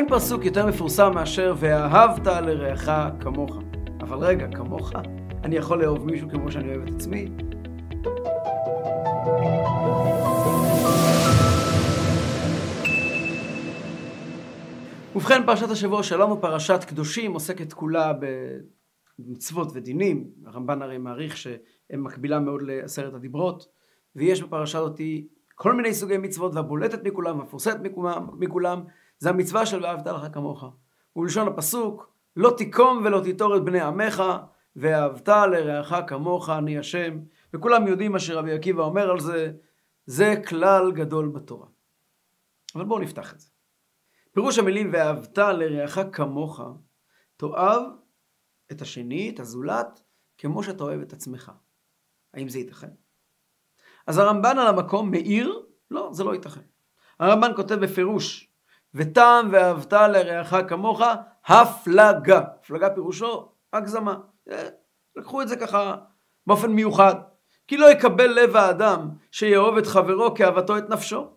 אין פסוק יותר מפורסם מאשר ואהבת לרעך כמוך. אבל רגע, כמוך? אני יכול לאהוב מישהו כמו שאני אוהב את עצמי? ובכן, פרשת השבוע שלנו, פרשת קדושים, עוסקת כולה במצוות ודינים. הרמב"ן הרי מעריך שהם מקבילה מאוד לעשרת הדיברות, ויש בפרשה הזאתי כל מיני סוגי מצוות, והבולטת מכולם, והמפורסמת מכולם, מכולם, זה המצווה של ואהבת לך כמוך. ובלשון הפסוק, לא תיקום ולא תיטור את בני עמך, ואהבת לרעך כמוך, אני השם. וכולם יודעים מה שרבי עקיבא אומר על זה, זה כלל גדול בתורה. אבל בואו נפתח את זה. פירוש המילים ואהבת לרעך כמוך, תאהב את השני, את הזולת, כמו שאתה אוהב את עצמך. האם זה ייתכן? אז הרמב"ן על המקום מעיר, לא, זה לא ייתכן. הרמב"ן כותב בפירוש, וטעם ואהבת לרעך כמוך, הפלגה. הפלגה פירושו הגזמה. אה, לקחו את זה ככה באופן מיוחד. כי לא יקבל לב האדם שיאהוב את חברו כאהבתו את נפשו.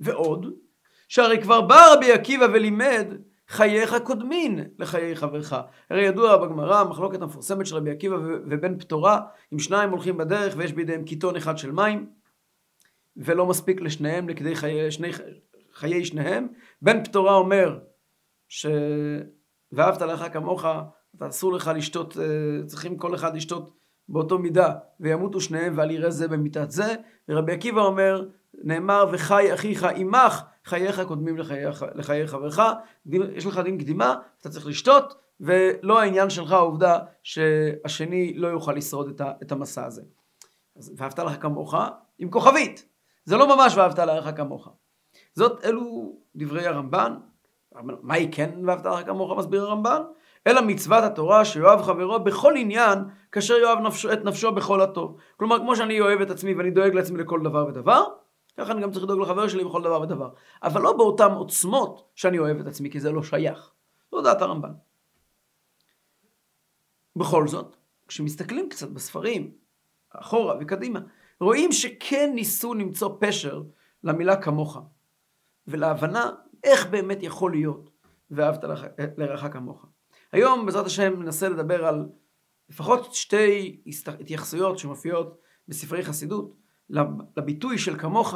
ועוד, שהרי כבר בא רבי עקיבא ולימד חייך קודמין לחיי חברך. הרי ידוע בגמרא, המחלוקת המפורסמת של רבי עקיבא ובן פטורה, אם שניים הולכים בדרך ויש בידיהם קיטון אחד של מים, ולא מספיק לשניהם לכדי חיי, שני, חיי שניהם, בן פטורה אומר ש... ואהבת לך כמוך, אסור לך לשתות, אה, צריכים כל אחד לשתות באותו מידה, וימותו שניהם ואל יראה זה במיתת זה, ורבי עקיבא אומר, נאמר וחי אחיך עמך, חייך קודמים לחיי, לחיי חברך, יש לך דין קדימה, אתה צריך לשתות, ולא העניין שלך העובדה שהשני לא יוכל לשרוד את, את המסע הזה. אז ואהבת לך כמוך, עם כוכבית. זה לא ממש ואהבת לך כמוך. זאת, אלו דברי הרמב"ן. מהי כן ואהבת כמוך, מסביר הרמב"ן? אלא מצוות התורה שיאהב חברו בכל עניין, כאשר יאהב נפשו, את נפשו בכל הטוב. כלומר, כמו שאני אוהב את עצמי ואני דואג לעצמי לכל דבר ודבר, ככה אני גם צריך לדאוג לחבר שלי בכל דבר ודבר. אבל לא באותן עוצמות שאני אוהב את עצמי, כי זה לא שייך. זו דעת הרמב"ן. בכל זאת, כשמסתכלים קצת בספרים, אחורה וקדימה, רואים שכן ניסו למצוא פשר למילה כמוך, ולהבנה איך באמת יכול להיות ואהבת לרעך כמוך. היום בעזרת השם ננסה לדבר על לפחות שתי התייחסויות שמופיעות בספרי חסידות לביטוי של כמוך,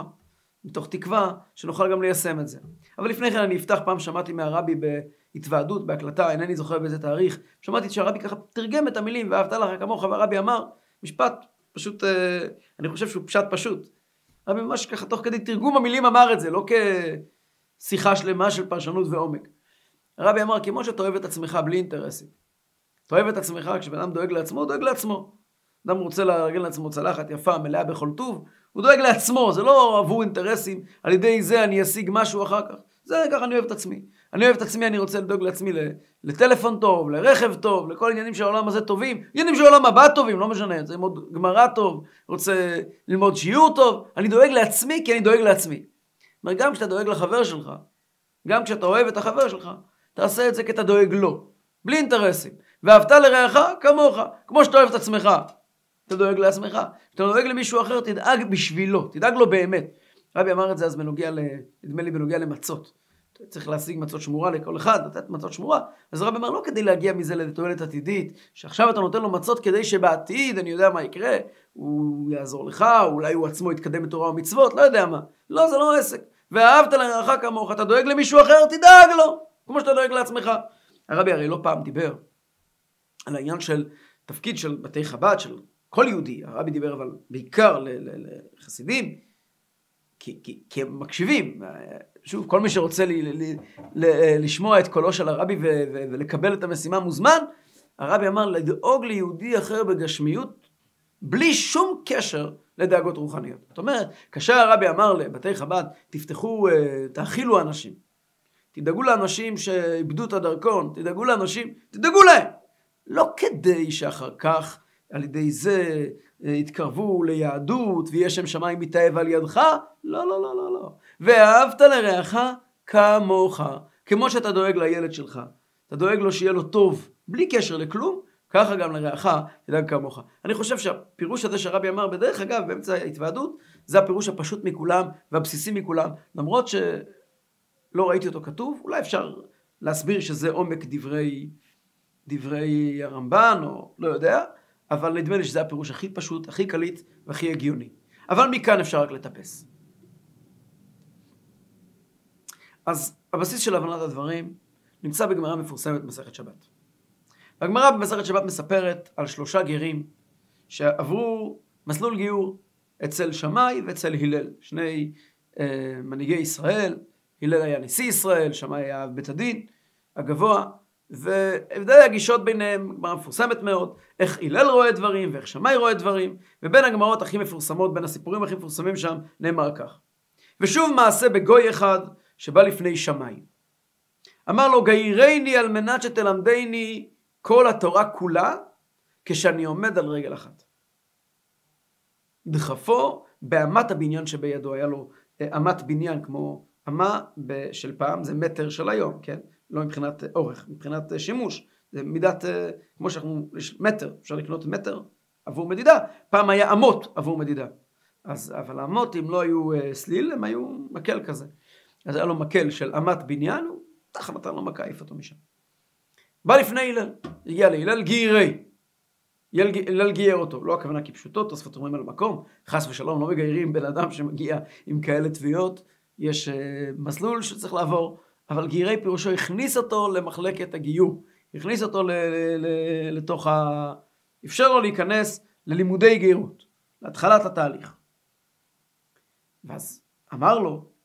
מתוך תקווה שנוכל גם ליישם את זה. אבל לפני כן אני אפתח, פעם שמעתי מהרבי בהתוועדות, בהקלטה, אינני זוכר באיזה תאריך, שמעתי שהרבי ככה תרגם את המילים, ואהבת לך כמוך, והרבי אמר משפט פשוט, אה, אני חושב שהוא פשט פשוט. הרבי ממש ככה תוך כדי תרגום המילים אמר את זה, לא כשיחה שלמה של פרשנות ועומק. הרבי אמר, כמו שאתה אוהב את עצמך בלי אינטרסים. אתה אוהב את עצמך, כשבן אדם דואג לעצמו, הוא דואג לעצמו. אדם רוצה לארגן לעצמו צלחת יפה, מלאה בכל טוב, הוא דואג לעצמו, זה לא עבור אינטרסים, על ידי זה אני אשיג משהו אחר כך. זה ככה אני אוהב את עצמי. אני אוהב את עצמי, אני רוצה לדאוג לעצמי לטלפון טוב, לרכב טוב, לכל עניינים של העולם הזה טובים. עניינים של העולם הבא טובים, לא משנה, רוצה ללמוד גמרא טוב, רוצה ללמוד שיעור טוב, אני דואג לעצמי כי אני דואג לעצמי. זאת גם כשאתה דואג לחבר שלך, גם כשאתה אוהב את החבר שלך, תעשה את זה כי אתה דואג לו, בלי אינטרסים. ואהבת לרעך כמוך, כמו שאתה אוהב את עצמך. אתה דואג לעצמך. כשאתה דואג למישהו אחר, תדאג בשבילו, תדאג לו באמת. רבי אמר את זה אז בנוגע. נדמה לי בנוגע למצות. צריך להשיג מצות שמורה לכל אחד, לתת מצות שמורה. אז רבי אמר, לא כדי להגיע מזה לתועלת עתידית, שעכשיו אתה נותן לו מצות כדי שבעתיד, אני יודע מה יקרה, הוא יעזור לך, אולי הוא עצמו יתקדם בתורה ומצוות, לא יודע מה. לא, זה לא עסק. ואהבת לרעך כמוך, אתה דואג למישהו אחר, תדאג לו, כמו שאתה דואג לעצמך. הרבי הרי לא פעם דיבר על העניין של תפקיד של בתי חב"ד, של כל יהודי, הרבי דיבר אבל בעיקר לחסידים, כי, כי, כי הם מקשיבים. שוב, כל מי שרוצה ל, ל, ל, לשמוע את קולו של הרבי ו, ו, ולקבל את המשימה מוזמן, הרבי אמר לדאוג ליהודי אחר בגשמיות, בלי שום קשר לדאגות רוחניות. זאת אומרת, כאשר הרבי אמר לבתי חב"ד, תפתחו, אה, תאכילו אנשים, תדאגו לאנשים שאיבדו את הדרכון, תדאגו לאנשים, תדאגו להם. לא כדי שאחר כך על ידי זה אה, יתקרבו ליהדות ויהיה שם שמיים מתאהב על ידך? לא, לא, לא, לא, לא. ואהבת לרעך כמוך, כמו שאתה דואג לילד שלך. אתה דואג לו שיהיה לו טוב, בלי קשר לכלום, ככה גם לרעך תדאג כמוך. אני חושב שהפירוש הזה שהרבי אמר, בדרך אגב, באמצע ההתוועדות, זה הפירוש הפשוט מכולם והבסיסי מכולם. למרות ש... לא ראיתי אותו כתוב, אולי אפשר להסביר שזה עומק דברי, דברי הרמב"ן, או לא יודע, אבל נדמה לי שזה הפירוש הכי פשוט, הכי קליט והכי הגיוני. אבל מכאן אפשר רק לטפס. אז הבסיס של הבנת הדברים נמצא בגמרא מפורסמת במסכת שבת. והגמרא במסכת שבת מספרת על שלושה גרים שעברו מסלול גיור אצל שמאי ואצל הלל, שני אה, מנהיגי ישראל, הלל היה נשיא ישראל, שמאי היה בית הדין הגבוה, והבדלי הגישות ביניהם, גמרא מפורסמת מאוד, איך הלל רואה דברים ואיך שמאי רואה דברים, ובין הגמרות הכי מפורסמות, בין הסיפורים הכי מפורסמים שם, נאמר כך. ושוב מעשה בגוי אחד שבא לפני שמאי. אמר לו, גיירני על מנת שתלמדני כל התורה כולה, כשאני עומד על רגל אחת. דחפו באמת הבניין שבידו, היה לו אה, אמת בניין כמו אמה של פעם, זה מטר של היום, כן? לא מבחינת אורך, מבחינת אה, שימוש. זה מידת, אה, כמו שאנחנו, יש מטר, אפשר לקנות מטר עבור מדידה. פעם היה אמות עבור מדידה. אז, אבל האמות, אם לא היו סליל, הם היו מקל כזה. אז היה לו מקל של אמת בניין, הוא תחת נתן לו מכה, העיף אותו משם. בא לפני הלל, הגיע להלל גיירי. הלל גייר אותו, לא הכוונה כפשוטו, תוספות אומרים על המקום, חס ושלום, לא מגיירים בן אדם שמגיע עם כאלה תביעות, יש uh, מסלול שצריך לעבור, אבל גיירי פירושו הכניס אותו למחלקת הגיור, הכניס אותו ל- ל- ל- לתוך ה... אפשר לו להיכנס ללימודי גיירות, להתחלת התהליך. ואז אמר לו,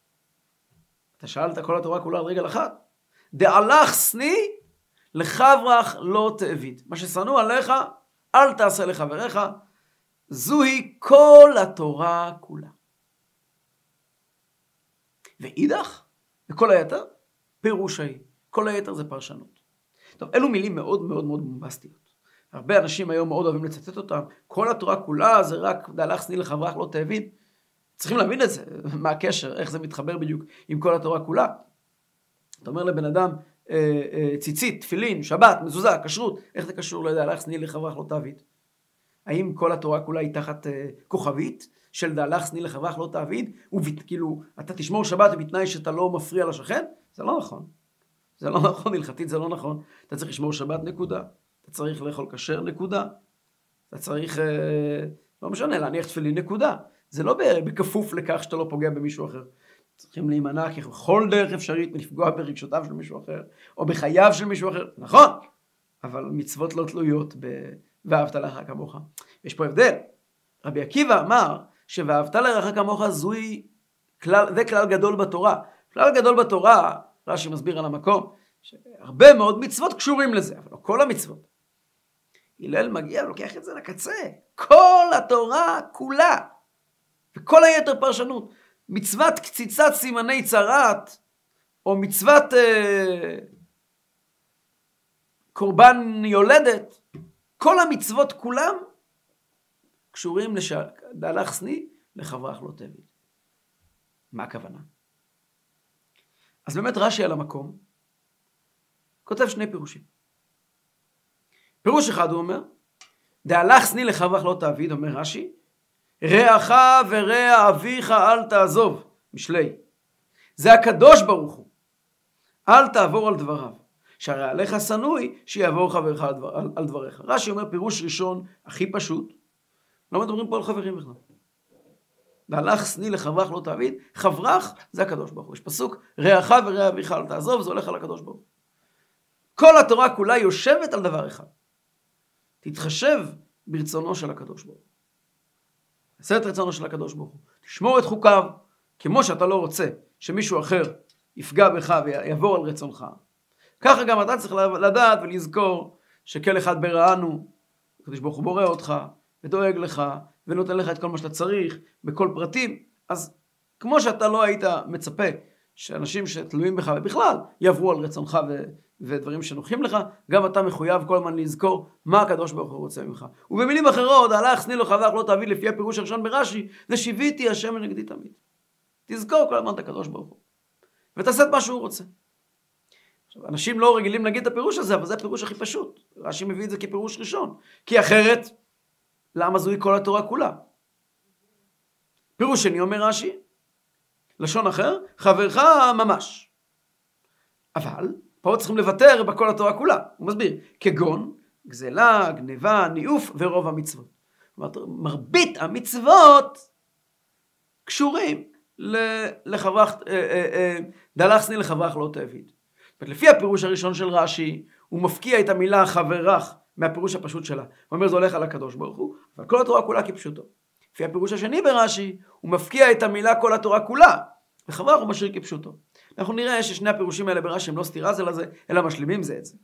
אתה שאלת כל התורה כולה על רגל אחת, דעלך שני לחברך לא תאביד. מה ששנוא עליך, אל תעשה לחבריך. זוהי כל התורה כולה. ואידך, וכל היתר, פירוש ההיא. כל היתר זה פרשנות. טוב, אלו מילים מאוד מאוד מאוד בומבסטיות. הרבה אנשים היום מאוד אוהבים לצטט אותם. כל התורה כולה זה רק דהלך שני לחברך לא תאבין. צריכים להבין את זה, מה הקשר, איך זה מתחבר בדיוק עם כל התורה כולה. אתה אומר לבן אדם, אה, אה, ציצית, תפילין, שבת, מזוזה, כשרות, איך זה קשור, לא יודע, לך שני לחברך לא תעביד? האם כל התורה כולה היא תחת אה, כוכבית של דהלך שני לחברך לא תעביד, וכאילו, אתה תשמור שבת בתנאי שאתה לא מפריע לשכן? זה לא נכון. זה לא נכון, הלכתית זה לא נכון. אתה צריך לשמור שבת, נקודה. אתה צריך לאכול כשר, נקודה. אתה צריך, לא משנה, להניח תפילין, נקודה. זה לא בכפוף לכך שאתה לא פוגע במישהו אחר. צריכים להימנע ככל דרך אפשרית מלפגוע ברגשותיו של מישהו אחר, או בחייו של מישהו אחר, נכון, אבל מצוות לא תלויות ב"ואהבת לרעך כמוך". יש פה הבדל. רבי עקיבא אמר ש"ואהבת לרעך כמוך" זוהי כלל, זה כלל גדול בתורה. כלל גדול בתורה, רש"י מסביר על המקום, שהרבה מאוד מצוות קשורים לזה, אבל לא כל המצוות. הלל מגיע ולוקח את זה לקצה. כל התורה כולה, וכל היתר פרשנות. מצוות קציצת סימני צרעת, או מצוות אה, קורבן יולדת, כל המצוות כולם קשורים לדהלך שני לחברך לא תביא. מה הכוונה? אז באמת רש"י על המקום כותב שני פירושים. פירוש אחד הוא אומר, דהלך שני לחברך לא תעביד, אומר רש"י, רעך ורע אביך אל תעזוב, משלי. זה הקדוש ברוך הוא. אל תעבור על דבריו. שהרי עליך שנואי שיעבור חברך על, דבר, על, על דבריך. רש"י אומר פירוש ראשון, הכי פשוט, לא מדברים פה על חברים בכלל. והלך שני לחברך לא תעביד, חברך זה הקדוש ברוך הוא. יש פסוק, רעך ורע אביך אל תעזוב, זה הולך על הקדוש ברוך. כל התורה כולה יושבת על דבר אחד. תתחשב ברצונו של הקדוש ברוך הוא. עשה את רצונו של הקדוש ברוך הוא. תשמור את חוקיו, כמו שאתה לא רוצה שמישהו אחר יפגע בך ויעבור על רצונך. ככה גם אתה צריך לדעת ולזכור שכל אחד ברענו, הקדוש ברוך הוא בורא אותך ודואג לך ונותן לך את כל מה שאתה צריך בכל פרטים. אז כמו שאתה לא היית מצפה שאנשים שתלויים בך ובכלל יעברו על רצונך ו... ודברים שנוחים לך, גם אתה מחויב כל הזמן לזכור מה הקדוש ברוך הוא רוצה ממך. ובמילים אחרות, הלך שני לו חזק לא תביא לפי הפירוש הראשון ברש"י, זה שיוויתי השם לנגדי תמיד. תזכור כל הזמן את הקדוש ברוך הוא. ותעשה את מה שהוא רוצה. עכשיו, אנשים לא רגילים להגיד את הפירוש הזה, אבל זה הפירוש הכי פשוט. רש"י מביא את זה כפירוש ראשון. כי אחרת, למה זוהי כל התורה כולה? פירוש שני אומר רש"י, לשון אחר, חברך ממש. אבל פה צריכים לוותר בכל התורה כולה. הוא מסביר, כגון גזלה, גניבה, ניאוף ורוב המצוות. אומרת, מרבית המצוות קשורים לחברך, אה, אה, אה, דלך סני לחברך לא תעביד. לפי הפירוש הראשון של רש"י, הוא מפקיע את המילה חברך מהפירוש הפשוט שלה. הוא אומר זה הולך על הקדוש ברוך הוא, אבל כל התורה כולה כפשוטו. לפי הפירוש השני ברש"י, הוא מפקיע את המילה כל התורה כולה, וחברך הוא משאיר כפשוטו. אנחנו נראה ששני הפירושים האלה ברש"י הם לא סתירה זה לזה, אלא משלימים זה את זה.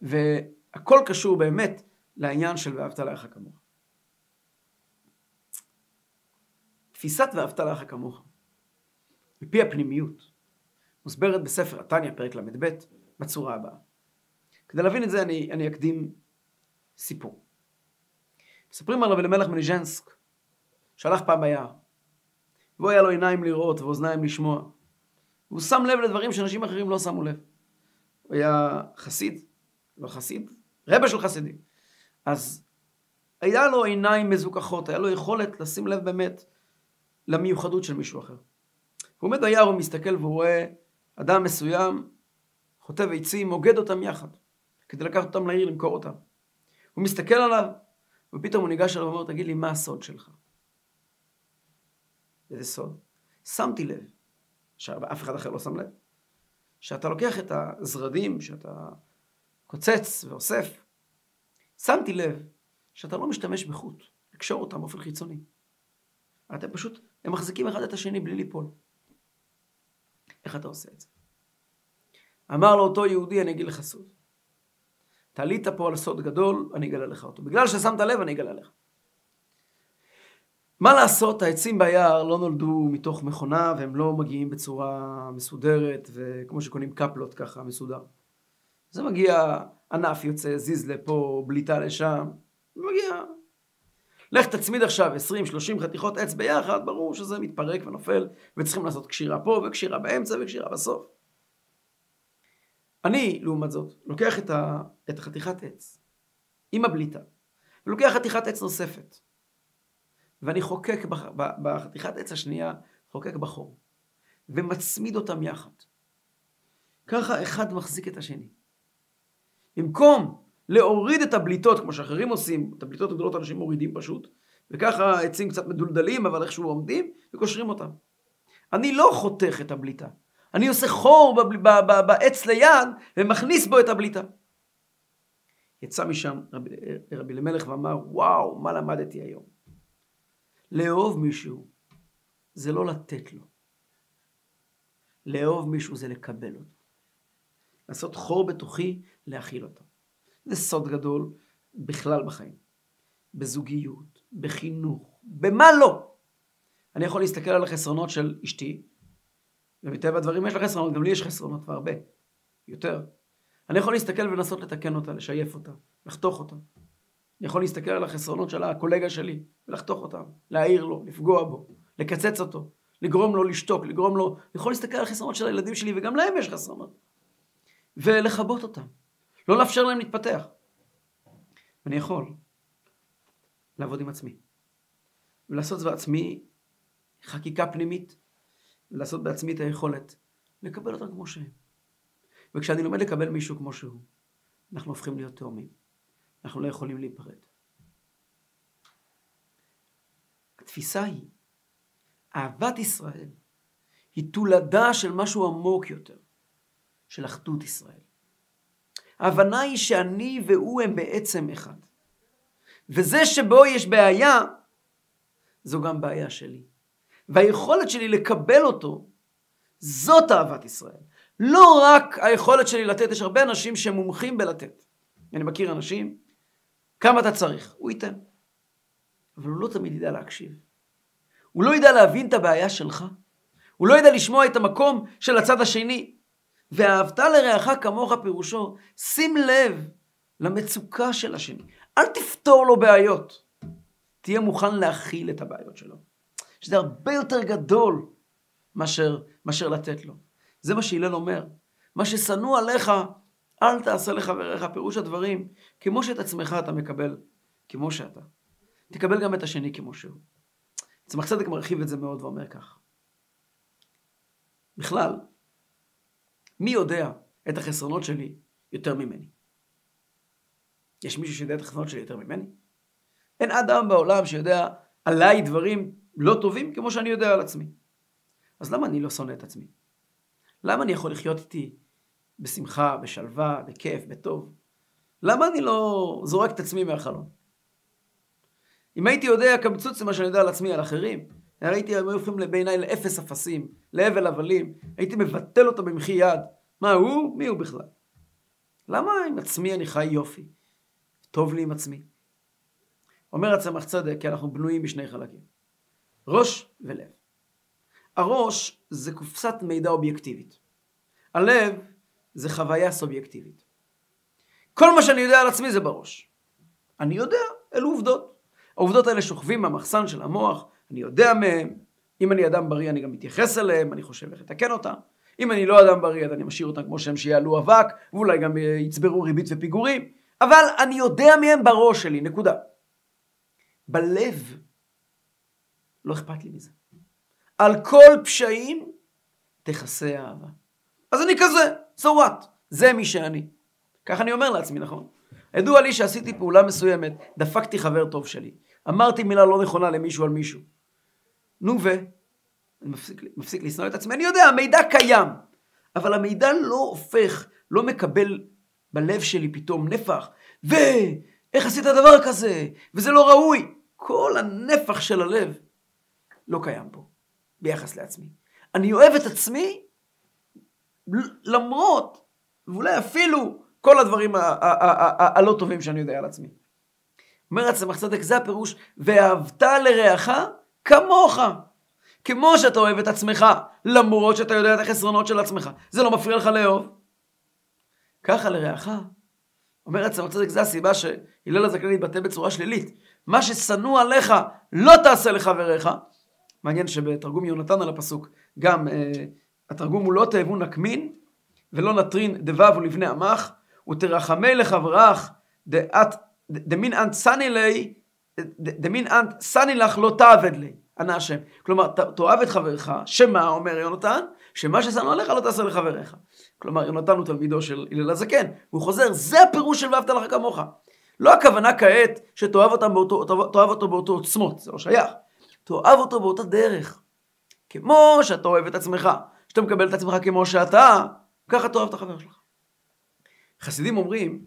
והכל קשור באמת לעניין של ואהבת לך כמוך. תפיסת ואהבת לך כמוך, מפי הפנימיות, מוסברת בספר התניא, פרק ל"ב, בצורה הבאה. כדי להבין את זה אני, אני אקדים סיפור. מספרים על רבי אלימלך שהלך פעם ביער, והוא היה לו עיניים לראות ואוזניים לשמוע. והוא שם לב לדברים שאנשים אחרים לא שמו לב. הוא היה חסיד, לא חסיד, רבה של חסידים. אז היה לו עיניים מזוכחות, היה לו יכולת לשים לב באמת למיוחדות של מישהו אחר. הוא עומד ביער, הוא מסתכל והוא רואה אדם מסוים חוטב עצים, מוגד אותם יחד, כדי לקחת אותם לעיר למכור אותם. הוא מסתכל עליו, ופתאום הוא ניגש אליו ואומר, תגיד לי, מה הסוד שלך? איזה סוד? שמתי לב, שאף אחד אחר לא שם לב, שאתה לוקח את הזרדים שאתה קוצץ ואוסף, שמתי לב שאתה לא משתמש בחוט, לקשור אותם באופן חיצוני. אתם פשוט, הם מחזיקים אחד את השני בלי ליפול. איך אתה עושה את זה? אמר לו אותו יהודי, אני אגיד לך סוד. תעלית פה על סוד גדול, אני אגלה לך אותו. בגלל ששמת לב, אני אגלה לך. מה לעשות, העצים ביער לא נולדו מתוך מכונה והם לא מגיעים בצורה מסודרת וכמו שקונים קפלות ככה מסודר. זה מגיע, ענף יוצא, זיז לפה, בליטה לשם, מגיע. לך תצמיד עכשיו 20-30 חתיכות עץ ביחד, ברור שזה מתפרק ונופל וצריכים לעשות קשירה פה וקשירה באמצע וקשירה בסוף. אני, לעומת זאת, לוקח את, ה, את החתיכת עץ עם הבליטה ולוקח חתיכת עץ נוספת ואני חוקק בחתיכת עץ השנייה, חוקק בחור, ומצמיד אותם יחד. ככה אחד מחזיק את השני. במקום להוריד את הבליטות, כמו שאחרים עושים, את הבליטות הגדולות אנשים מורידים פשוט, וככה עצים קצת מדולדלים, אבל איכשהו עומדים, וקושרים אותם. אני לא חותך את הבליטה. אני עושה חור בעץ ליד, ומכניס בו את הבליטה. יצא משם רבי, למלך ואמר, וואו, מה למדתי היום? לאהוב מישהו זה לא לתת לו. לאהוב מישהו זה לקבל אותו. לעשות חור בתוכי, להכיל אותו. זה סוד גדול בכלל בחיים. בזוגיות, בחינוך, במה לא. אני יכול להסתכל על החסרונות של אשתי, ומטבע הדברים יש לה חסרונות, גם לי יש חסרונות והרבה, יותר. אני יכול להסתכל ולנסות לתקן אותה, לשייף אותה, לחתוך אותה. אני יכול להסתכל על החסרונות של הקולגה שלי ולחתוך אותם, להעיר לו, לפגוע בו, לקצץ אותו, לגרום לו לשתוק, לגרום לו... אני יכול להסתכל על החסרונות של הילדים שלי וגם להם יש חסרונות. ולכבות אותם, לא לאפשר להם להתפתח. ואני יכול לעבוד עם עצמי. ולעשות בעצמי חקיקה פנימית, ולעשות בעצמי את היכולת לקבל אותם כמו שהם. וכשאני לומד לקבל מישהו כמו שהוא, אנחנו הופכים להיות תאומים. אנחנו לא יכולים להיפרד. התפיסה היא, אהבת ישראל היא תולדה של משהו עמוק יותר, של אחדות ישראל. ההבנה היא שאני והוא הם בעצם אחד. וזה שבו יש בעיה, זו גם בעיה שלי. והיכולת שלי לקבל אותו, זאת אהבת ישראל. לא רק היכולת שלי לתת, יש הרבה אנשים שמומחים בלתת. אני מכיר אנשים כמה אתה צריך? הוא ייתן. אבל הוא לא תמיד ידע להקשיב. הוא לא ידע להבין את הבעיה שלך. הוא לא ידע לשמוע את המקום של הצד השני. ואהבת לרעך כמוך פירושו, שים לב למצוקה של השני. אל תפתור לו בעיות. תהיה מוכן להכיל את הבעיות שלו. שזה הרבה יותר גדול מאשר, מאשר לתת לו. זה מה שהלל אומר. מה ששנוא עליך, אל תעשה לחבריך פירוש הדברים, כמו שאת עצמך אתה מקבל כמו שאתה. תקבל גם את השני כמו שהוא. צמח צדק מרחיב את זה מאוד ואומר כך. בכלל, מי יודע את החסרונות שלי יותר ממני. יש מישהו שיודע את החסרונות שלי יותר ממני? אין אדם בעולם שיודע עליי דברים לא טובים כמו שאני יודע על עצמי. אז למה אני לא שונא את עצמי? למה אני יכול לחיות איתי בשמחה, בשלווה, בכיף, בטוב? למה אני לא זורק את עצמי מהחלון? אם הייתי יודע קמצוץ למה שאני יודע על עצמי, על אחרים, הייתי, הם היו הופכים בעיניי לאפס אפסים, להבל הבלים, הייתי מבטל אותו במחי יד. מה הוא? מי הוא בכלל? למה עם עצמי אני חי יופי? טוב לי עם עצמי. אומר הצמח צדק, כי אנחנו בנויים משני חלקים. ראש ולב. הראש זה קופסת מידע אובייקטיבית. הלב זה חוויה סובייקטיבית. כל מה שאני יודע על עצמי זה בראש. אני יודע, אלו עובדות. העובדות האלה שוכבים במחסן של המוח, אני יודע מהם. אם אני אדם בריא אני גם מתייחס אליהם, אני חושב איך לתקן אותם. אם אני לא אדם בריא אז אני משאיר אותם כמו שהם שיעלו אבק, ואולי גם יצברו ריבית ופיגורים. אבל אני יודע מהם בראש שלי, נקודה. בלב לא אכפת לי מזה. על כל פשעים תכסה אהבה. אז אני כזה, so what? זה מי שאני. כך אני אומר לעצמי, נכון? ידוע לי שעשיתי פעולה מסוימת, דפקתי חבר טוב שלי. אמרתי מילה לא נכונה למישהו על מישהו. נו ו... אני מפסיק, מפסיק לשנוא את עצמי, אני יודע, המידע קיים. אבל המידע לא הופך, לא מקבל בלב שלי פתאום נפח. ואיך עשית דבר כזה? וזה לא ראוי. כל הנפח של הלב לא קיים פה, ביחס לעצמי. אני אוהב את עצמי למרות, ואולי אפילו, כל הדברים הלא טובים שאני יודע על עצמי. אומר הצמח צדק, זה הפירוש, ואהבת לרעך כמוך. כמו שאתה אוהב את עצמך, למרות שאתה יודע את החסרונות של עצמך. זה לא מפריע לך לאהוב. ככה לרעך. אומר הצמח צדק, זה הסיבה שהלל הזקן יתבטא בצורה שלילית. מה ששנוא עליך, לא תעשה לחבריך. מעניין שבתרגום יונתן על הפסוק, גם אה, התרגום הוא לא תאבו נקמין, ולא נטרין דבב ולבני עמך, ותרחמי לחברך, דמין אנט סני לי, דמין אנט סני לך לא תעבד לי, ענה השם. כלומר, תאהב את חברך, שמה, אומר יונתן, שמה ששנוא עליך לא תעשה לחבריך. כלומר, יונתן הוא תלמידו של הלל הזקן, והוא חוזר, זה הפירוש של ואהבת לך כמוך. לא הכוונה כעת שתאהב באותו, תאהב אותו באותו עוצמות, זה לא שייך. תאהב אותו באותה דרך. כמו שאתה אוהב את עצמך, שאתה מקבל את עצמך כמו שאתה, ככה תאהב את החבר שלך. חסידים אומרים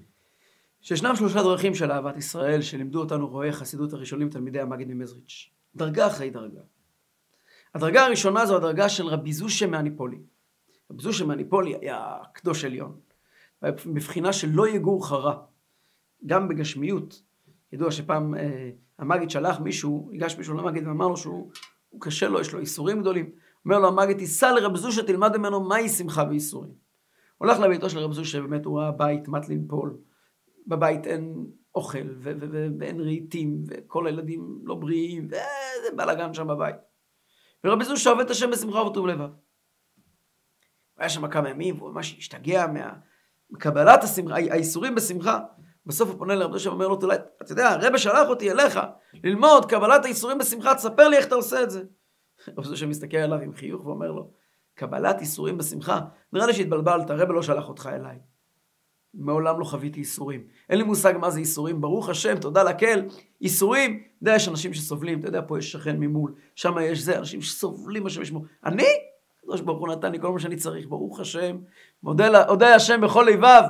שישנם שלושה דרכים של אהבת ישראל שלימדו אותנו רואי חסידות הראשונים תלמידי המגיד ממזריץ'. דרגה אחרי דרגה. הדרגה הראשונה זו הדרגה של רבי זושה מהניפולי. רבי זושה מהניפולי היה קדוש עליון. בבחינה של לא יגור חרא. גם בגשמיות. ידוע שפעם אה, המגיד שלח מישהו, ניגש מישהו למגיד ואמר לו שהוא קשה לו, יש לו איסורים גדולים. אומר לו המגיד, תיסע לרב זושה, תלמד ממנו מהי שמחה ואיסורים. הולך לביתו של רב זושה, באמת הוא ראה בית מת לנפול. בבית אין אוכל, ו- ו- ו- ואין רהיטים, וכל הילדים לא בריאים, וזה בלאגן שם בבית. ורבי זושה עובד את השם בשמחה וטוב לבב. היה שם כמה ימים, והוא ממש השתגע מקבלת השמחה, האיסורים בשמחה. בסוף הוא פונה לרב דושה ואומר לו, אתה יודע, הרבה שלח אותי אליך ללמוד קבלת האיסורים בשמחה, תספר לי איך אתה עושה את זה. רב דושה מסתכל עליו עם חיוך ואומר לו, קבלת איסורים בשמחה? נראה לי שהתבלבלת, הרבה לא שלח אותך אליי. מעולם לא חוויתי איסורים. אין לי מושג מה זה איסורים, ברוך השם, תודה לקל. איסורים, אתה יודע, יש אנשים שסובלים, אתה יודע, פה יש שכן ממול, שם יש זה, אנשים שסובלים, השם ישמעו. אני? הקדוש ברוך הוא נתן לי כל מה שאני צריך, ברוך השם, מודה השם בכל לבב.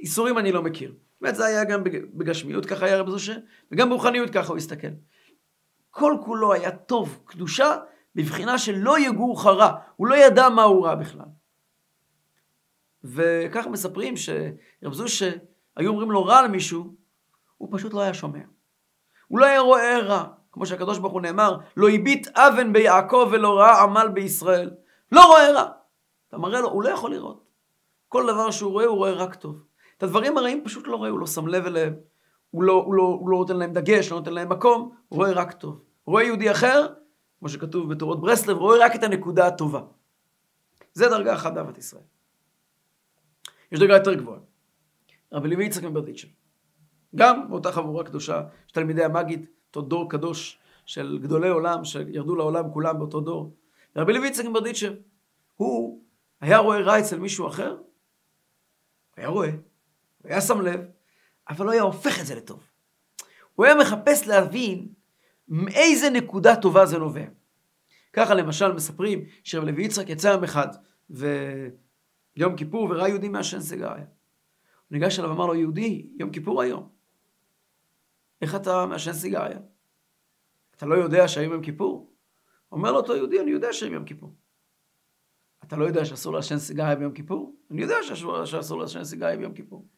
איסורים אני לא מכיר. באמת זה היה גם בגשמיות, ככה היה רב זושה, וגם ברוחניות ככה הוא הסתכל. כל כולו היה טוב, קדושה, בבחינה שלא יגור חרא, הוא לא ידע מה הוא רע בכלל. וככה מספרים שרב זושה, היו אומרים לו רע למישהו, הוא פשוט לא היה שומע. הוא לא היה רואה רע, כמו שהקדוש ברוך הוא נאמר, לא הביט אבן ביעקב ולא ראה עמל בישראל. לא רואה רע. אתה מראה לו, הוא לא יכול לראות. כל דבר שהוא רואה, הוא רואה רק טוב. את הדברים הרעים פשוט לא רואה, הוא לא שם לב אליהם, הוא לא, הוא, לא, הוא לא נותן להם דגש, לא נותן להם מקום, הוא רואה רק טוב. הוא רואה יהודי אחר, כמו שכתוב בתורות ברסלב, רואה רק את הנקודה הטובה. זה דרגה אחת באהבת ישראל. יש דרגה יותר גבוהה. רבי לוי יצחק מברדיצ'ה. גם באותה חבורה קדושה של תלמידי המגיד, אותו דור קדוש של גדולי עולם, שירדו לעולם כולם באותו דור. רבי לוי יצחק מברדיצ'ה, הוא היה רואה רע אצל מישהו אחר, היה רואה, היה שם לב, אבל לא היה הופך את זה לטוב. הוא היה מחפש להבין מאיזה נקודה טובה זה נובע. ככה למשל מספרים שרב לוי יצחק יצא יום אחד ויום כיפור וראה יהודי מעשן סיגריה. הוא ניגש אליו ואמר לו, יהודי, יום כיפור היום. איך אתה מעשן סיגריה? אתה לא יודע שהיום יום כיפור? אומר לו אותו יהודי, אני יודע שהיום יום כיפור. אתה לא יודע שאסור לעשן סיגריה ביום כיפור? אני יודע שאסור לעשן סיגריה ביום כיפור.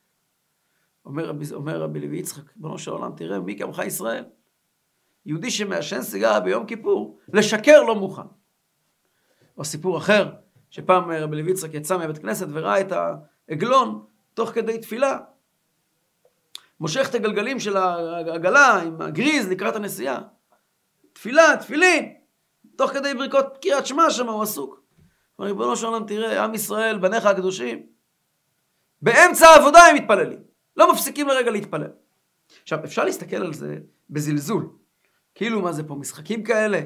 אומר רבי, אומר רבי לוי יצחק, ריבונו של עולם, תראה, מי כמוך ישראל? יהודי שמעשן סיגריה ביום כיפור, לשקר לא מוכן. או סיפור אחר, שפעם רבי לוי יצחק יצא מבית כנסת וראה את העגלון תוך כדי תפילה. מושך את הגלגלים של העגלה עם הגריז לקראת הנסיעה. תפילה, תפילין, תוך כדי ברכות קריאת שמע שם הוא עסוק. ריבונו של עולם, תראה, עם ישראל, בניך הקדושים, באמצע העבודה הם מתפללים. לא מפסיקים לרגע להתפלל. עכשיו, אפשר להסתכל על זה בזלזול. כאילו, מה זה פה, משחקים כאלה?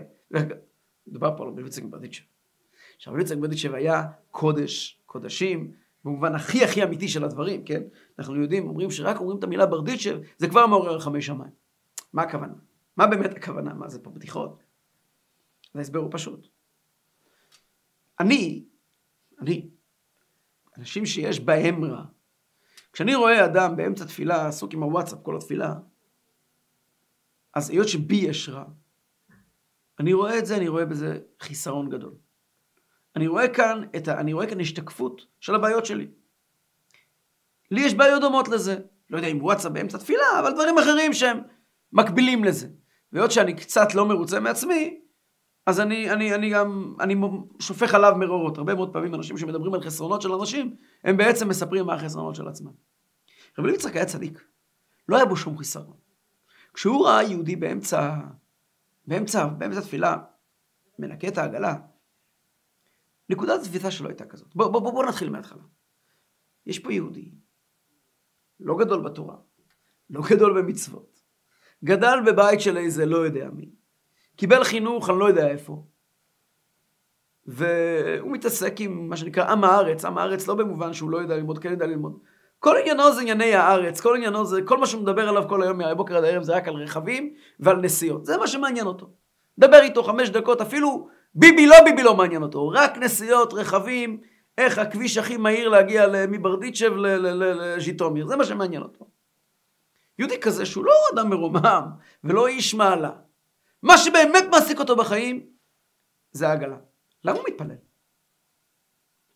מדובר פה על רבי יצחק ברדיצ'ב. עכשיו, רבי יצחק ברדיצ'ב היה קודש, קודשים, במובן הכי הכי אמיתי של הדברים, כן? אנחנו יודעים, אומרים שרק אומרים את המילה ברדיצ'ב, זה כבר מעורר חמי שמיים. מה הכוונה? מה באמת הכוונה? מה זה פה בדיחות? ההסבר הוא פשוט. אני, אני, אנשים שיש בהם רע, כשאני רואה אדם באמצע תפילה עסוק עם הוואטסאפ כל התפילה, אז היות שבי יש רע, אני רואה את זה, אני רואה בזה חיסרון גדול. אני רואה כאן את ה... אני רואה כאן השתקפות של הבעיות שלי. לי יש בעיות דומות לזה. לא יודע אם וואטסאפ באמצע תפילה, אבל דברים אחרים שהם מקבילים לזה. והיות שאני קצת לא מרוצה מעצמי, אז אני, אני, אני גם, אני שופך עליו מרורות. הרבה מאוד פעמים אנשים שמדברים על חסרונות של אנשים, הם בעצם מספרים מה החסרונות של עצמם. רבי יצחק היה צדיק. לא היה בו שום חיסרון. כשהוא ראה יהודי באמצע, באמצע, באמצע תפילה, מנקה את העגלה, נקודת התפיסה שלו הייתה כזאת. בוא, בוא, בוא, בוא נתחיל מההתחלה. יש פה יהודי, לא גדול בתורה, לא גדול במצוות, גדל בבית של איזה לא יודע מי, קיבל חינוך, אני לא יודע איפה. והוא מתעסק עם מה שנקרא עם הארץ, עם הארץ לא במובן שהוא לא יודע ללמוד, כן יודע ללמוד. כל עניינו זה ענייני הארץ, כל עניינו זה, כל מה שהוא מדבר עליו כל היום מהבוקר עד הערב זה רק על רכבים ועל נסיעות. זה מה שמעניין אותו. דבר איתו חמש דקות, אפילו ביבי לא ביבי לא מעניין אותו, רק נסיעות, רכבים, איך הכביש הכי מהיר להגיע מברדיצ'ב לז'יטומיר, זה מה שמעניין אותו. יהודי כזה שהוא לא אדם מרומם ולא איש מעלה, מה שבאמת מעסיק אותו בחיים זה העגלה. למה הוא מתפלל?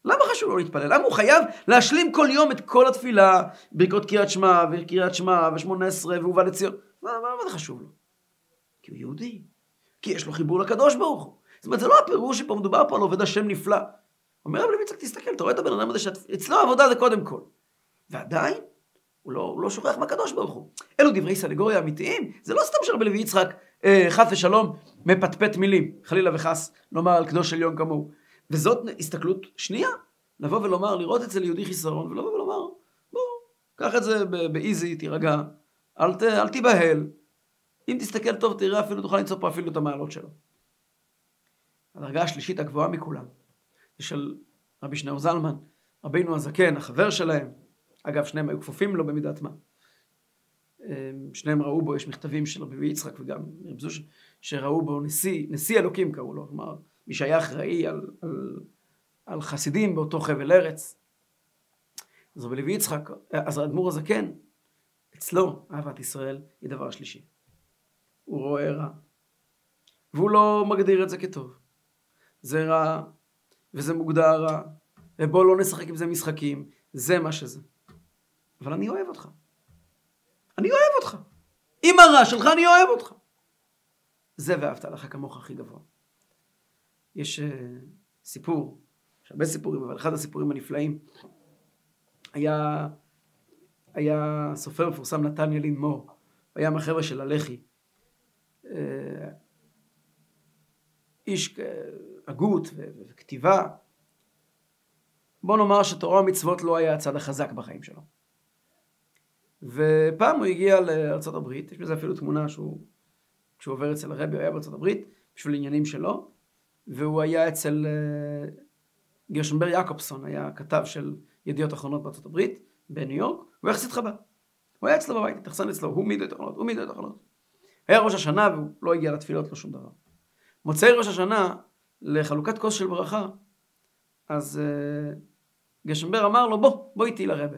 למה חשוב לו להתפלל? למה הוא חייב להשלים כל יום את כל התפילה, ברכות קריאת שמע וקריאת שמע ושמונה עשרה והובא לציון? מה, מה, מה זה חשוב לו? כי הוא יהודי, כי יש לו חיבור לקדוש ברוך הוא. זאת אומרת, זה לא הפירוש שפה מדובר פה על עובד השם נפלא. אומר רב לוי תסתכל, אתה רואה את הבן אדם הזה שאצלו העבודה זה קודם כל. ועדיין, הוא לא, הוא לא שוכח מהקדוש ברוך הוא. אלו דברי סנגוריה אמיתיים, זה לא סתם שרבי לוי יצחק, אה, חס ושלום, מפטפט מילים, חלילה וחס, לומר על קדוש עליון כמוהו. וזאת הסתכלות שנייה, לבוא ולומר, לראות אצל יהודי חיסרון, ולבוא ולומר, בוא, קח את זה באיזי, תירגע, אל, ת, אל תיבהל. אם תסתכל טוב, תראה אפילו, תוכל למצוא פה אפילו את המעלות שלו. הדרגה השלישית הגבוהה מכולם, זה של רבי שניאור זלמן, רבינו הזקן, החבר שלהם, אגב, שניהם היו כפופים לו במידת מה. אמ, שניהם ראו בו, יש מכתבים של רבי יצחק וגם רב זוש, שראו בו נשיא, נשיא אלוקים קראו לו, כלומר, מי שהיה אחראי על, על, על חסידים באותו חבל ארץ. אז רבי לוי יצחק, אז האדמו"ר הזקן, אצלו אהבת ישראל היא דבר שלישי. הוא רואה רע, והוא לא מגדיר את זה כטוב. זה רע, וזה מוגדר רע, ובואו לא נשחק עם זה משחקים, זה מה שזה. אבל אני אוהב אותך. אני אוהב אותך. עם הרע שלך אני אוהב אותך. זה ואהבת לך כמוך הכי גבוה. יש uh, סיפור, יש הרבה סיפורים, אבל אחד הסיפורים הנפלאים היה, היה סופר מפורסם נתן ילין מור, היה מהחבר'ה של הלח"י. Uh, איש הגות וכתיבה. בוא נאמר שתורה ומצוות לא היה הצד החזק בחיים שלו. ופעם הוא הגיע הברית, יש בזה אפילו תמונה שהוא, כשהוא עובר אצל הרבי, הוא היה הברית, בשביל עניינים שלו, והוא היה אצל uh, גרשנבר יעקובסון, היה כתב של ידיעות אחרונות הברית, בניו יורק, הוא יחסית חב"ד. הוא היה אצלו בבית, התאכסן אצלו, הוא מיד את החלונות, הוא מיד את החלונות. היה ראש השנה והוא לא הגיע לתפילות, לא שום דבר. מוצאי ראש השנה, לחלוקת כוס של ברכה, אז uh, גשמבר אמר לו, בוא, בוא איתי לרבה.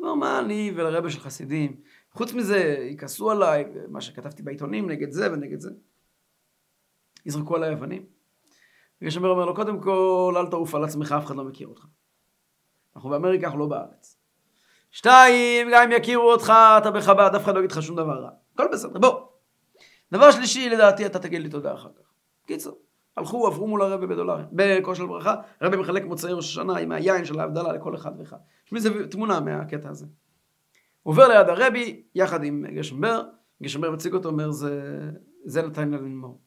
אמר, מה אני ולרבה של חסידים? חוץ מזה, יכעסו עליי, מה שכתבתי בעיתונים נגד זה ונגד זה. יזרקו עליי אבנים. גשמבר אומר לו, קודם כל, אל תעוף על עצמך, אף אחד לא מכיר אותך. אנחנו באמריקה, אנחנו לא בארץ. שתיים, גם אם יכירו אותך, אתה בחב"ד, אף אחד לא יגיד לך שום דבר רע. הכל בסדר, בוא. דבר שלישי, לדעתי, אתה תגיד לי תודה אחר כך. קיצור, הלכו, עברו מול הרבי בדולרים, בכושר ברכה, הרבי מחלק מוצאי ראש השנה עם היין של ההבדלה לכל אחד ואחד. יש מזה תמונה מהקטע הזה. עובר ליד הרבי, יחד עם גשמבר, גשמבר מציג אותו, אומר, זה, זה נתן לה לנמור.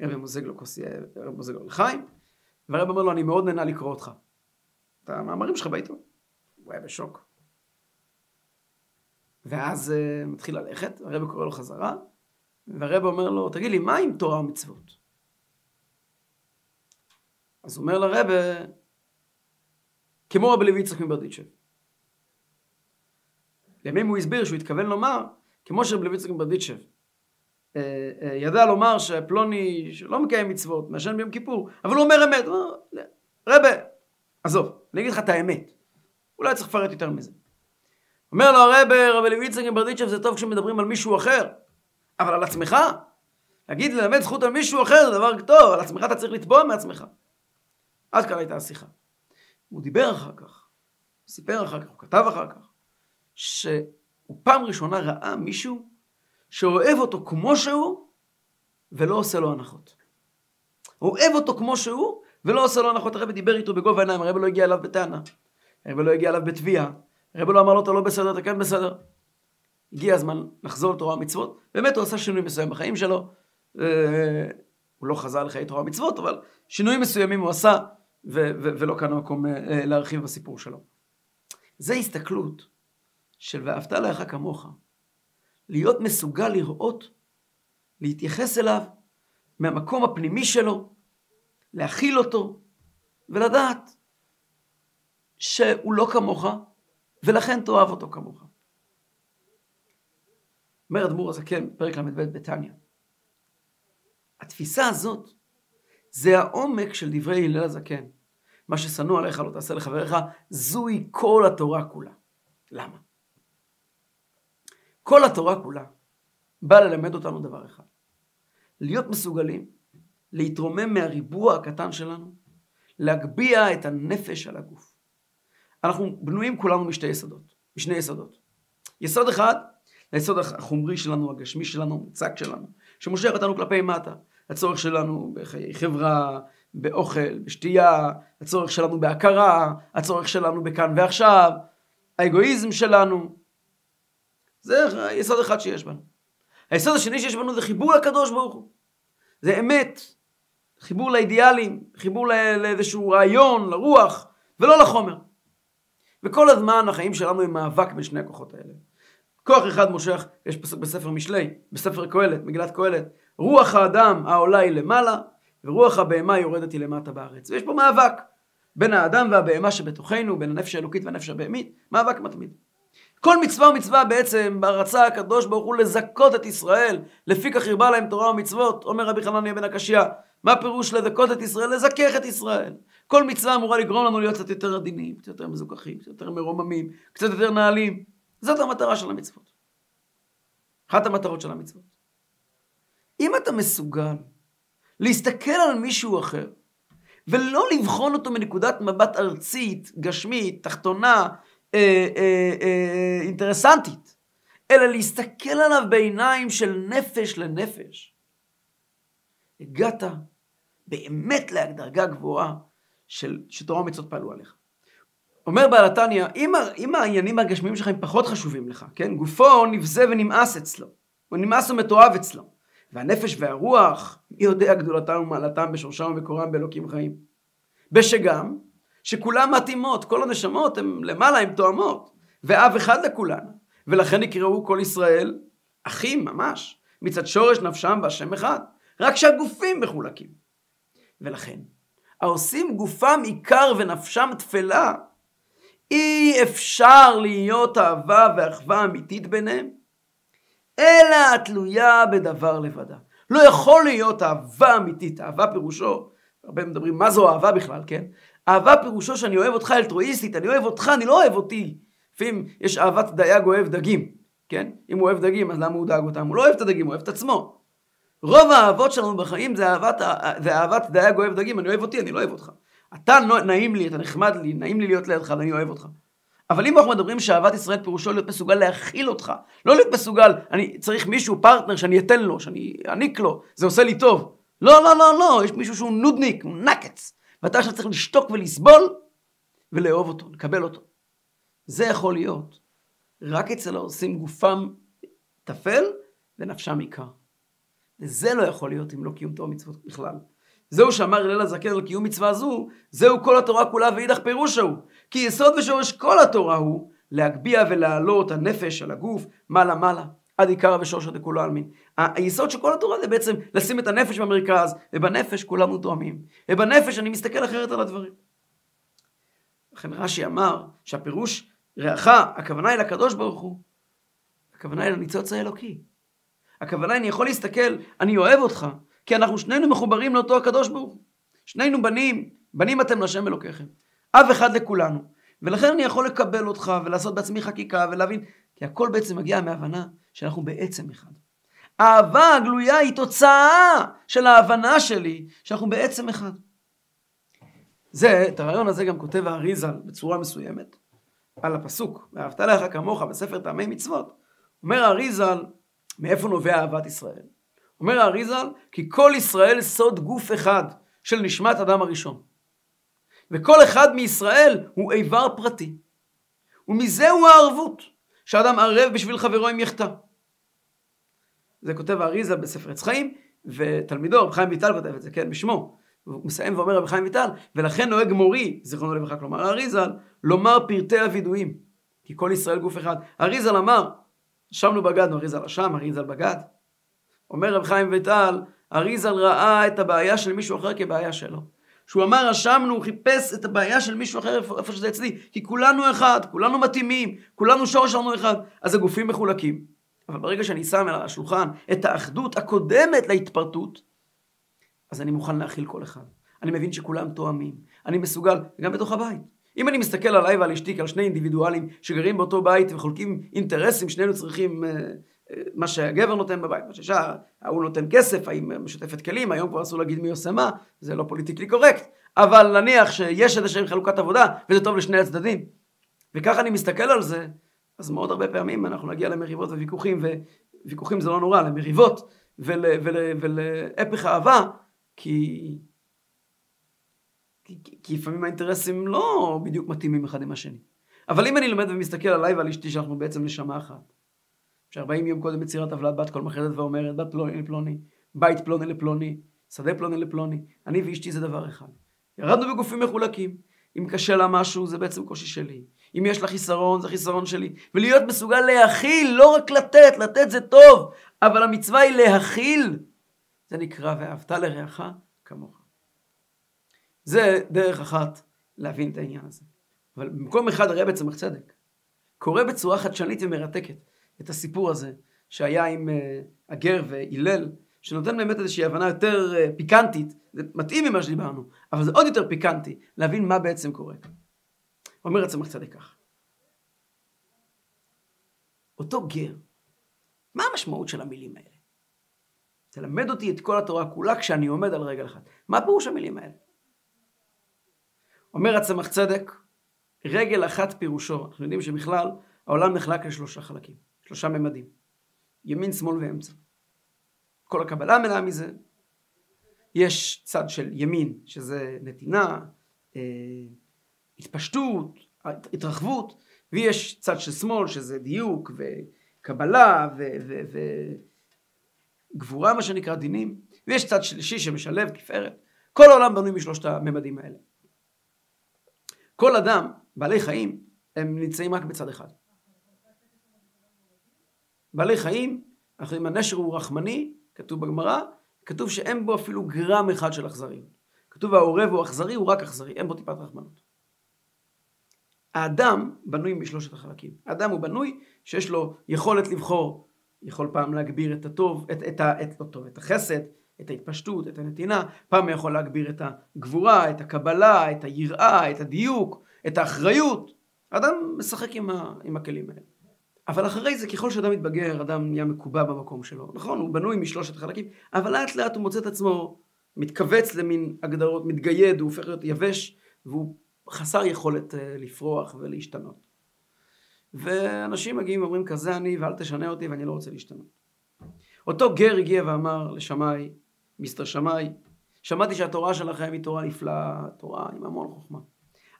הרבי מוזג לו כוס, הרבי מוזג לו לחיים, והרבי אומר לו, אני מאוד נהנה לקרוא אותך. את המאמרים שלך בעיתון. הוא היה בשוק. ואז uh, מתחיל ללכת, הרבי קורא לו חזרה, והרבי אומר לו, תגיד לי, מה עם תורה ומצוות? אז אומר לרבי, כמו רבי לוי יצחק מברדיצ'ב. לימים הוא הסביר שהוא התכוון לומר, כמו שרבי לוי יצחק מברדיצ'ב אה, אה, ידע לומר שפלוני שלא מקיים מצוות, מעשן ביום כיפור, אבל הוא אומר אמת, רבי, עזוב, אני אגיד לך את האמת, אולי צריך לפרט יותר מזה. אומר לו הרבי, רבי לוי יצחק מברדיצ'ב זה טוב כשמדברים על מישהו אחר, אבל על עצמך, להגיד ללמד זכות על מישהו אחר זה דבר טוב, על עצמך אתה צריך לתבוע מעצמך. עד כאן הייתה השיחה. הוא דיבר אחר כך, הוא סיפר אחר כך, הוא כתב אחר כך, שהוא פעם ראשונה ראה מישהו שאוהב אותו כמו שהוא ולא עושה לו הנחות. אוהב אותו כמו שהוא ולא עושה לו הנחות. הרבי דיבר איתו בגובה העיניים, הרבי לא הגיע אליו בטענה, הרבי לא הגיע אליו בתביעה, הרבי לא אמר לו אתה לא בסדר, אתה כן בסדר. הגיע הזמן לחזור לתורה ומצוות, באמת הוא עשה שינוי מסוים בחיים שלו, אה, הוא לא חזר לחיי תורה ומצוות, אבל שינויים מסוימים הוא עשה, ו- ו- ולא כאן המקום אה, להרחיב בסיפור שלו. זה הסתכלות של ואהבת לך כמוך. להיות מסוגל לראות, להתייחס אליו מהמקום הפנימי שלו, להכיל אותו, ולדעת שהוא לא כמוך, ולכן תאהב אותו כמוך. אומר אדמו"ר הזקן, פרק ל"ב בתניא. התפיסה הזאת זה העומק של דברי הלל הזקן. מה ששנוא עליך לא תעשה לחבריך, זוהי כל התורה כולה. למה? כל התורה כולה באה ללמד אותנו דבר אחד. להיות מסוגלים להתרומם מהריבוע הקטן שלנו, להגביה את הנפש על הגוף. אנחנו בנויים כולנו משתי יסודות, משני יסודות. יסוד אחד, היסוד החומרי שלנו, הגשמי שלנו, המוצק שלנו, שמושך אותנו כלפי מטה. הצורך שלנו בחיי חברה, באוכל, בשתייה, הצורך שלנו בהכרה, הצורך שלנו בכאן ועכשיו, האגואיזם שלנו. זה יסוד אחד שיש בנו. היסוד השני שיש בנו זה חיבור לקדוש ברוך הוא. זה אמת, חיבור לאידיאלים, חיבור לאיזשהו רעיון, לרוח, ולא לחומר. וכל הזמן החיים שלנו הם מאבק בין שני הכוחות האלה. כוח אחד מושך, יש פסוק בספר משלי, בספר קהלת, מגילת קהלת, רוח האדם העולה היא למעלה, ורוח הבהמה יורדת היא למטה בארץ. ויש פה מאבק בין האדם והבהמה שבתוכנו, בין הנפש האלוקית והנפש הבהמית, מאבק מתמיד. כל מצווה ומצווה בעצם, רצה הקדוש ברוך הוא לזכות את ישראל, לפי כך הרבה להם תורה ומצוות, אומר רבי חנניה בן הקשיא, מה פירוש לזכות את ישראל? לזכך את ישראל. כל מצווה אמורה לגרום לנו להיות קצת יותר עדינים, קצת יותר מזוכחים, קצת יותר מרוממים, קצת יותר נעלים. זאת המטרה של המצוות. אחת המטרות של המצוות. אם אתה מסוגל להסתכל על מישהו אחר, ולא לבחון אותו מנקודת מבט ארצית, גשמית, תחתונה, אה, אה, אה, אינטרסנטית, אלא להסתכל עליו בעיניים של נפש לנפש, הגעת באמת לדרגה גבוהה של שתורה ומצוות פעלו עליך. אומר בעל התניא, אם, אם העניינים הגשמיים שלך הם פחות חשובים לך, כן? גופו נבזה ונמאס אצלו, הוא נמאס ומתועב אצלו. והנפש והרוח, מי יודע גדולתם ומעלתם בשורשם ובקורם באלוקים חיים. בשגם, שכולם מתאימות, כל הנשמות הן למעלה, הן תואמות, ואב אחד לכולן. ולכן יקראו כל ישראל אחים ממש, מצד שורש נפשם והשם אחד, רק שהגופים מחולקים. ולכן, העושים גופם עיקר ונפשם תפלה, אי אפשר להיות אהבה ואחווה אמיתית ביניהם, אלא התלויה בדבר לבדה. לא יכול להיות אהבה אמיתית, אהבה פירושו, הרבה מדברים מה זו אהבה בכלל, כן? אהבה פירושו שאני אוהב אותך אלטרואיסטית, אני אוהב אותך, אני לא אוהב אותי. לפעמים יש אהבת דייג אוהב דגים, כן? אם הוא אוהב דגים, אז למה הוא דאג אותם? הוא לא אוהב את הדגים, הוא אוהב את עצמו. רוב האהבות שלנו בחיים זה אהבת, זה אהבת דייג אוהב דגים, אני אוהב אותי, אני לא אוהב אותך. אתה נעים לי, אתה נחמד לי, נעים לי להיות לידך ואני אוהב אותך. אבל אם אנחנו מדברים שאהבת ישראל פירושו להיות מסוגל להכיל אותך, לא להיות מסוגל, אני צריך מישהו, פרטנר, שאני אתן לו, שאני אעניק לו, זה עושה לי טוב. לא, לא, לא, לא, יש מישהו שהוא נודניק, הוא נקץ. ואתה עכשיו צריך לשתוק ולסבול ולאהוב אותו, לקבל אותו. זה יכול להיות רק אצל העושים גופם טפל ונפשם עיקר. וזה לא יכול להיות אם לא קיום תורה מצוות בכלל. זהו שאמר הלל הזקן על קיום מצווה זו, זהו כל התורה כולה ואידך פירוש ההוא. כי יסוד ושורש כל התורה הוא להגביה ולהעלות הנפש על הגוף מעלה מעלה. עד עיקרא ושורשא דכולו עלמין. היסוד של כל התורה זה בעצם לשים את הנפש במרכז, ובנפש כולנו תואמים. ובנפש אני מסתכל אחרת על הדברים. לכן רש"י אמר שהפירוש רעך, הכוונה היא לקדוש ברוך הוא. הכוונה היא לניצוץ האלוקי. הכוונה היא, אני יכול להסתכל, אני אוהב אותך, כי אנחנו שנינו מחוברים לאותו הקדוש ברוך הוא. שנינו בנים, בנים אתם להשם אלוקיכם. אב אחד לכולנו. ולכן אני יכול לקבל אותך ולעשות בעצמי חקיקה ולהבין, כי הכל בעצם מגיע מהבנה שאנחנו בעצם אחד. האהבה הגלויה היא תוצאה של ההבנה שלי שאנחנו בעצם אחד. זה, את הרעיון הזה גם כותב האריזל בצורה מסוימת, על הפסוק, ואהבת לך כמוך בספר טעמי מצוות. אומר האריזל, מאיפה נובע אהבת ישראל? אומר האריזל, כי כל ישראל סוד גוף אחד של נשמת אדם הראשון. וכל אחד מישראל הוא איבר פרטי. ומזהו הערבות, שאדם ערב בשביל חברו אם יחטא. זה כותב האריזה בספר עץ חיים, ותלמידו, רב חיים ויטל כותב את זה, כן, בשמו. הוא מסיים ואומר רב חיים ויטל, ולכן נוהג מורי, זיכרונו לברכה, כלומר האריזל, לומר פרטי הווידויים, כי כל ישראל גוף אחד. האריזל אמר, שמנו בגדנו, אריזל אשם, אריזל בגד. אומר רב חיים ויטל, אריזל ראה את הבעיה של מישהו אחר כבעיה שלו. שהוא אמר אשמנו, הוא חיפש את הבעיה של מישהו אחר איפה, שזה אצלי, כי כולנו אחד, כולנו מתאימים, כולנו שורש שלנו אחד, אז הגופים מחולקים. אבל ברגע שאני שם על השולחן את האחדות הקודמת להתפרטות, אז אני מוכן להכיל כל אחד. אני מבין שכולם תואמים. אני מסוגל, גם בתוך הבית. אם אני מסתכל עליי ועל אשתי כעל שני אינדיבידואלים שגרים באותו בית וחולקים אינטרסים, שנינו צריכים uh, מה שהגבר נותן בבית, מה שאישה, ההוא נותן כסף, האם משותפת כלים, היום כבר אסור להגיד מי עושה מה, זה לא פוליטיקלי קורקט, אבל נניח שיש איזושהי חלוקת עבודה וזה טוב לשני הצדדים. וככה אני מסתכל על זה, אז מאוד הרבה פעמים אנחנו נגיע למריבות וויכוחים, וויכוחים זה לא נורא, למריבות ול, ול, ולהפך אהבה, כי... כי, כי לפעמים האינטרסים לא בדיוק מתאימים אחד עם השני. אבל אם אני לומד ומסתכל עליי ועל אשתי שאנחנו בעצם נשמה אחת, שארבעים יום קודם מצירה טבלת בת כל מחרת ואומרת בת פלוני לפלוני, בית פלוני לפלוני, שדה פלוני לפלוני, אני ואשתי זה דבר אחד. ירדנו בגופים מחולקים, אם קשה לה משהו זה בעצם קושי שלי, אם יש לה חיסרון זה חיסרון שלי, ולהיות מסוגל להכיל, לא רק לתת, לתת זה טוב, אבל המצווה היא להכיל. זה נקרא ואהבת לרעך כמוך. זה דרך אחת להבין את העניין הזה. אבל במקום אחד הרב צמח צדק קורא בצורה חדשנית ומרתקת את הסיפור הזה שהיה עם uh, הגר והלל, שנותן באמת איזושהי הבנה יותר uh, פיקנטית, זה מתאים ממה שדיברנו, אבל זה עוד יותר פיקנטי להבין מה בעצם קורה. אומר הצמח צדק כך. אותו גר, מה המשמעות של המילים האלה? תלמד אותי את כל התורה כולה כשאני עומד על רגל אחת. מה פירוש המילים האלה? אומר הצמח צדק, רגל אחת פירושו, אנחנו יודעים שבכלל העולם נחלק לשלושה חלקים, שלושה ממדים, ימין, שמאל ואמצע. כל הקבלה מלאה מזה. יש צד של ימין, שזה נתינה, אה, התפשטות, התרחבות, ויש צד של שמאל, שזה דיוק וקבלה וגבורה, מה שנקרא דינים, ויש צד שלישי שמשלב תפארת. כל העולם בנוי משלושת הממדים האלה. כל אדם, בעלי חיים, הם נמצאים רק בצד אחד. בעלי חיים, אנחנו יודעים, הנשר הוא רחמני, כתוב בגמרא, כתוב שאין בו אפילו גרם אחד של אכזריות. כתוב העורב הוא אכזרי, הוא רק אכזרי, אין בו טיפת רחמנות. האדם בנוי משלושת החלקים. האדם הוא בנוי שיש לו יכולת לבחור, יכול פעם להגביר את הטוב, את, את, את, את, לא טוב, את החסד, את ההתפשטות, את הנתינה, פעם הוא יכול להגביר את הגבורה, את הקבלה, את היראה, את הדיוק, את האחריות. האדם משחק עם, ה, עם הכלים האלה. אבל אחרי זה, ככל שאדם מתבגר, אדם נהיה מקובע במקום שלו. נכון, הוא בנוי משלושת חלקים, אבל לאט לאט הוא מוצא את עצמו מתכווץ למין הגדרות, מתגייד, הוא הופך להיות יבש, והוא חסר יכולת אה, לפרוח ולהשתנות. ואנשים מגיעים ואומרים, כזה אני, ואל תשנה אותי, ואני לא רוצה להשתנות. אותו גר הגיע ואמר לשמאי, מיסטר שמאי, שמעתי שהתורה שלכם היא תורה נפלאה, תורה עם המון חוכמה.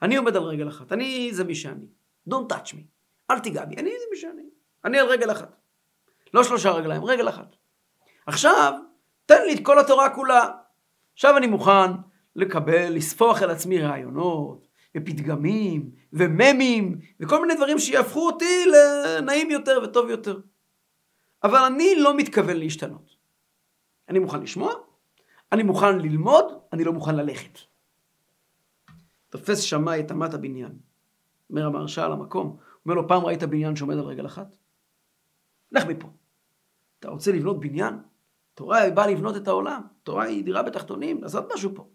אני עומד על רגל אחת, אני זה מי שאני. Don't touch me. אל תיגע בי, אני מי שאני. אני על רגל אחת. לא שלושה רגליים, רגל אחת. עכשיו, תן לי את כל התורה כולה. עכשיו אני מוכן לקבל, לספוח אל עצמי רעיונות, ופתגמים, וממים, וכל מיני דברים שיהפכו אותי לנעים יותר וטוב יותר. אבל אני לא מתכוון להשתנות. אני מוכן לשמוע, אני מוכן ללמוד, אני לא מוכן ללכת. תופס שמאי את אמת הבניין. אומר המהרש"א על המקום, אומר לו, פעם ראית בניין שעומד על רגל אחת? לך מפה. אתה רוצה לבנות בניין? תורה היא באה לבנות את העולם. תורה היא דירה בתחתונים, לעשות משהו פה.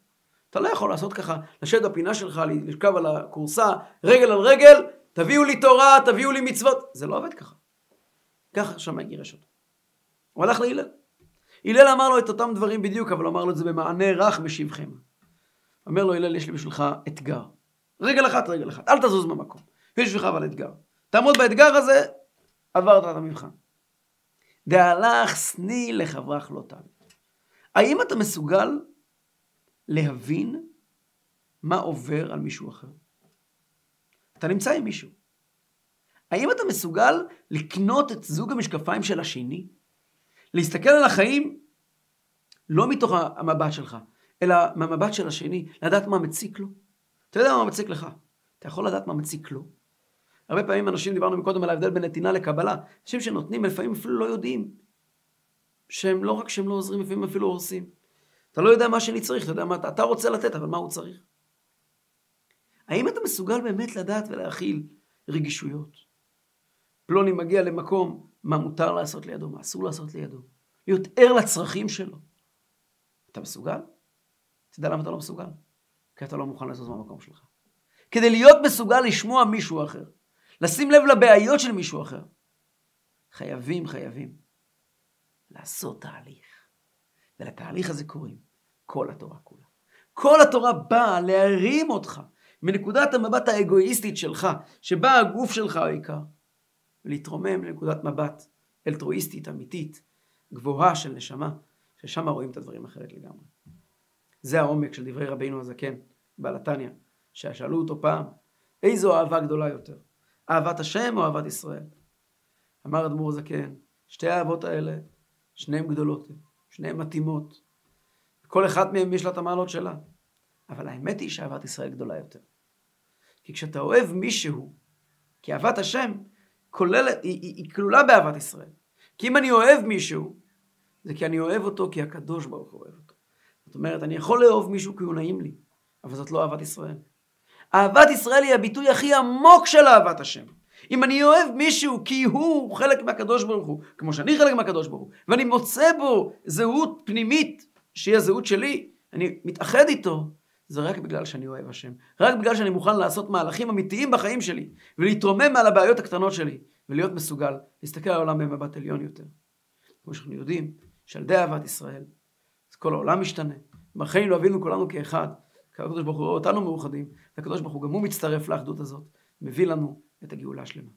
אתה לא יכול לעשות ככה, לשבת בפינה שלך, לשכב על הכורסה, רגל על רגל, תביאו לי תורה, תביאו לי מצוות. זה לא עובד ככה. ככה שמאי גירש אותו. הוא הלך להלל. הלל אמר לו את אותם דברים בדיוק, אבל אמר לו את זה במענה רך בשבחם. אומר לו הלל, יש לי בשבילך אתגר. רגל אחת, רגל אחת, אל תזוז מהמקום. יש בשבילך אבל אתגר. תעמוד באתגר הזה, עברת את המבחן. דהלך שני לחברך לא תעמד. האם אתה מסוגל להבין מה עובר על מישהו אחר? אתה נמצא עם מישהו. האם אתה מסוגל לקנות את זוג המשקפיים של השני? להסתכל על החיים לא מתוך המבט שלך, אלא מהמבט של השני, לדעת מה מציק לו. אתה יודע מה מציק לך, אתה יכול לדעת מה מציק לו. הרבה פעמים אנשים, דיברנו מקודם על ההבדל בין נתינה לקבלה, אנשים שנותנים לפעמים אפילו לא יודעים, שהם לא רק שהם לא עוזרים, לפעמים אפילו הורסים. אתה לא יודע מה שאני צריך, אתה יודע מה אתה, אתה רוצה לתת, אבל מה הוא צריך? האם אתה מסוגל באמת לדעת ולהכיל רגישויות? פלוני מגיע למקום, מה מותר לעשות לידו, מה אסור לעשות לידו. להיות ער לצרכים שלו. אתה מסוגל? אתה יודע למה אתה לא מסוגל? כי אתה לא מוכן לעשות מהמקום שלך. כדי להיות מסוגל לשמוע מישהו אחר, לשים לב לבעיות של מישהו אחר, חייבים, חייבים לעשות תהליך. ולתהליך הזה קוראים כל התורה כולה. כל התורה באה להרים אותך מנקודת המבט האגואיסטית שלך, שבה הגוף שלך העיקר, ולהתרומם לנקודת מבט אלטרואיסטית, אמיתית, גבוהה של נשמה, ששם רואים את הדברים אחרת לגמרי. זה העומק של דברי רבינו הזקן, בעל התניא, ששאלו אותו פעם, איזו אהבה גדולה יותר, אהבת השם או אהבת ישראל? אמר אדמו"ר הזקן, שתי האהבות האלה, שניהן גדולות, שניהן מתאימות. כל אחד מהם יש לה את המעלות שלה. אבל האמת היא שאהבת ישראל גדולה יותר. כי כשאתה אוהב מישהו, כי אהבת השם כוללת, היא, היא, היא כלולה באהבת ישראל. כי אם אני אוהב מישהו, זה כי אני אוהב אותו כי הקדוש ברוך הוא אוהב אותו. זאת אומרת, אני יכול לאהוב מישהו כי הוא נעים לי, אבל זאת לא אהבת ישראל. אהבת ישראל היא הביטוי הכי עמוק של אהבת השם. אם אני אוהב מישהו כי הוא חלק מהקדוש ברוך הוא, כמו שאני חלק מהקדוש ברוך הוא, ואני מוצא בו זהות פנימית, שהיא הזהות שלי, אני מתאחד איתו, זה רק בגלל שאני אוהב השם. רק בגלל שאני מוכן לעשות מהלכים אמיתיים בחיים שלי, ולהתרומם מעל הבעיות הקטנות שלי, ולהיות מסוגל להסתכל על העולם במבט עליון יותר. כמו שאנחנו יודעים, שעל ידי אהבת ישראל, אז כל העולם משתנה. בחיים לא אבינו כולנו כאחד. הקדוש ברוך הוא רואה אותנו מאוחדים, והקדוש ברוך הוא גם הוא מצטרף לאחדות הזאת, מביא לנו את הגאולה השלמה.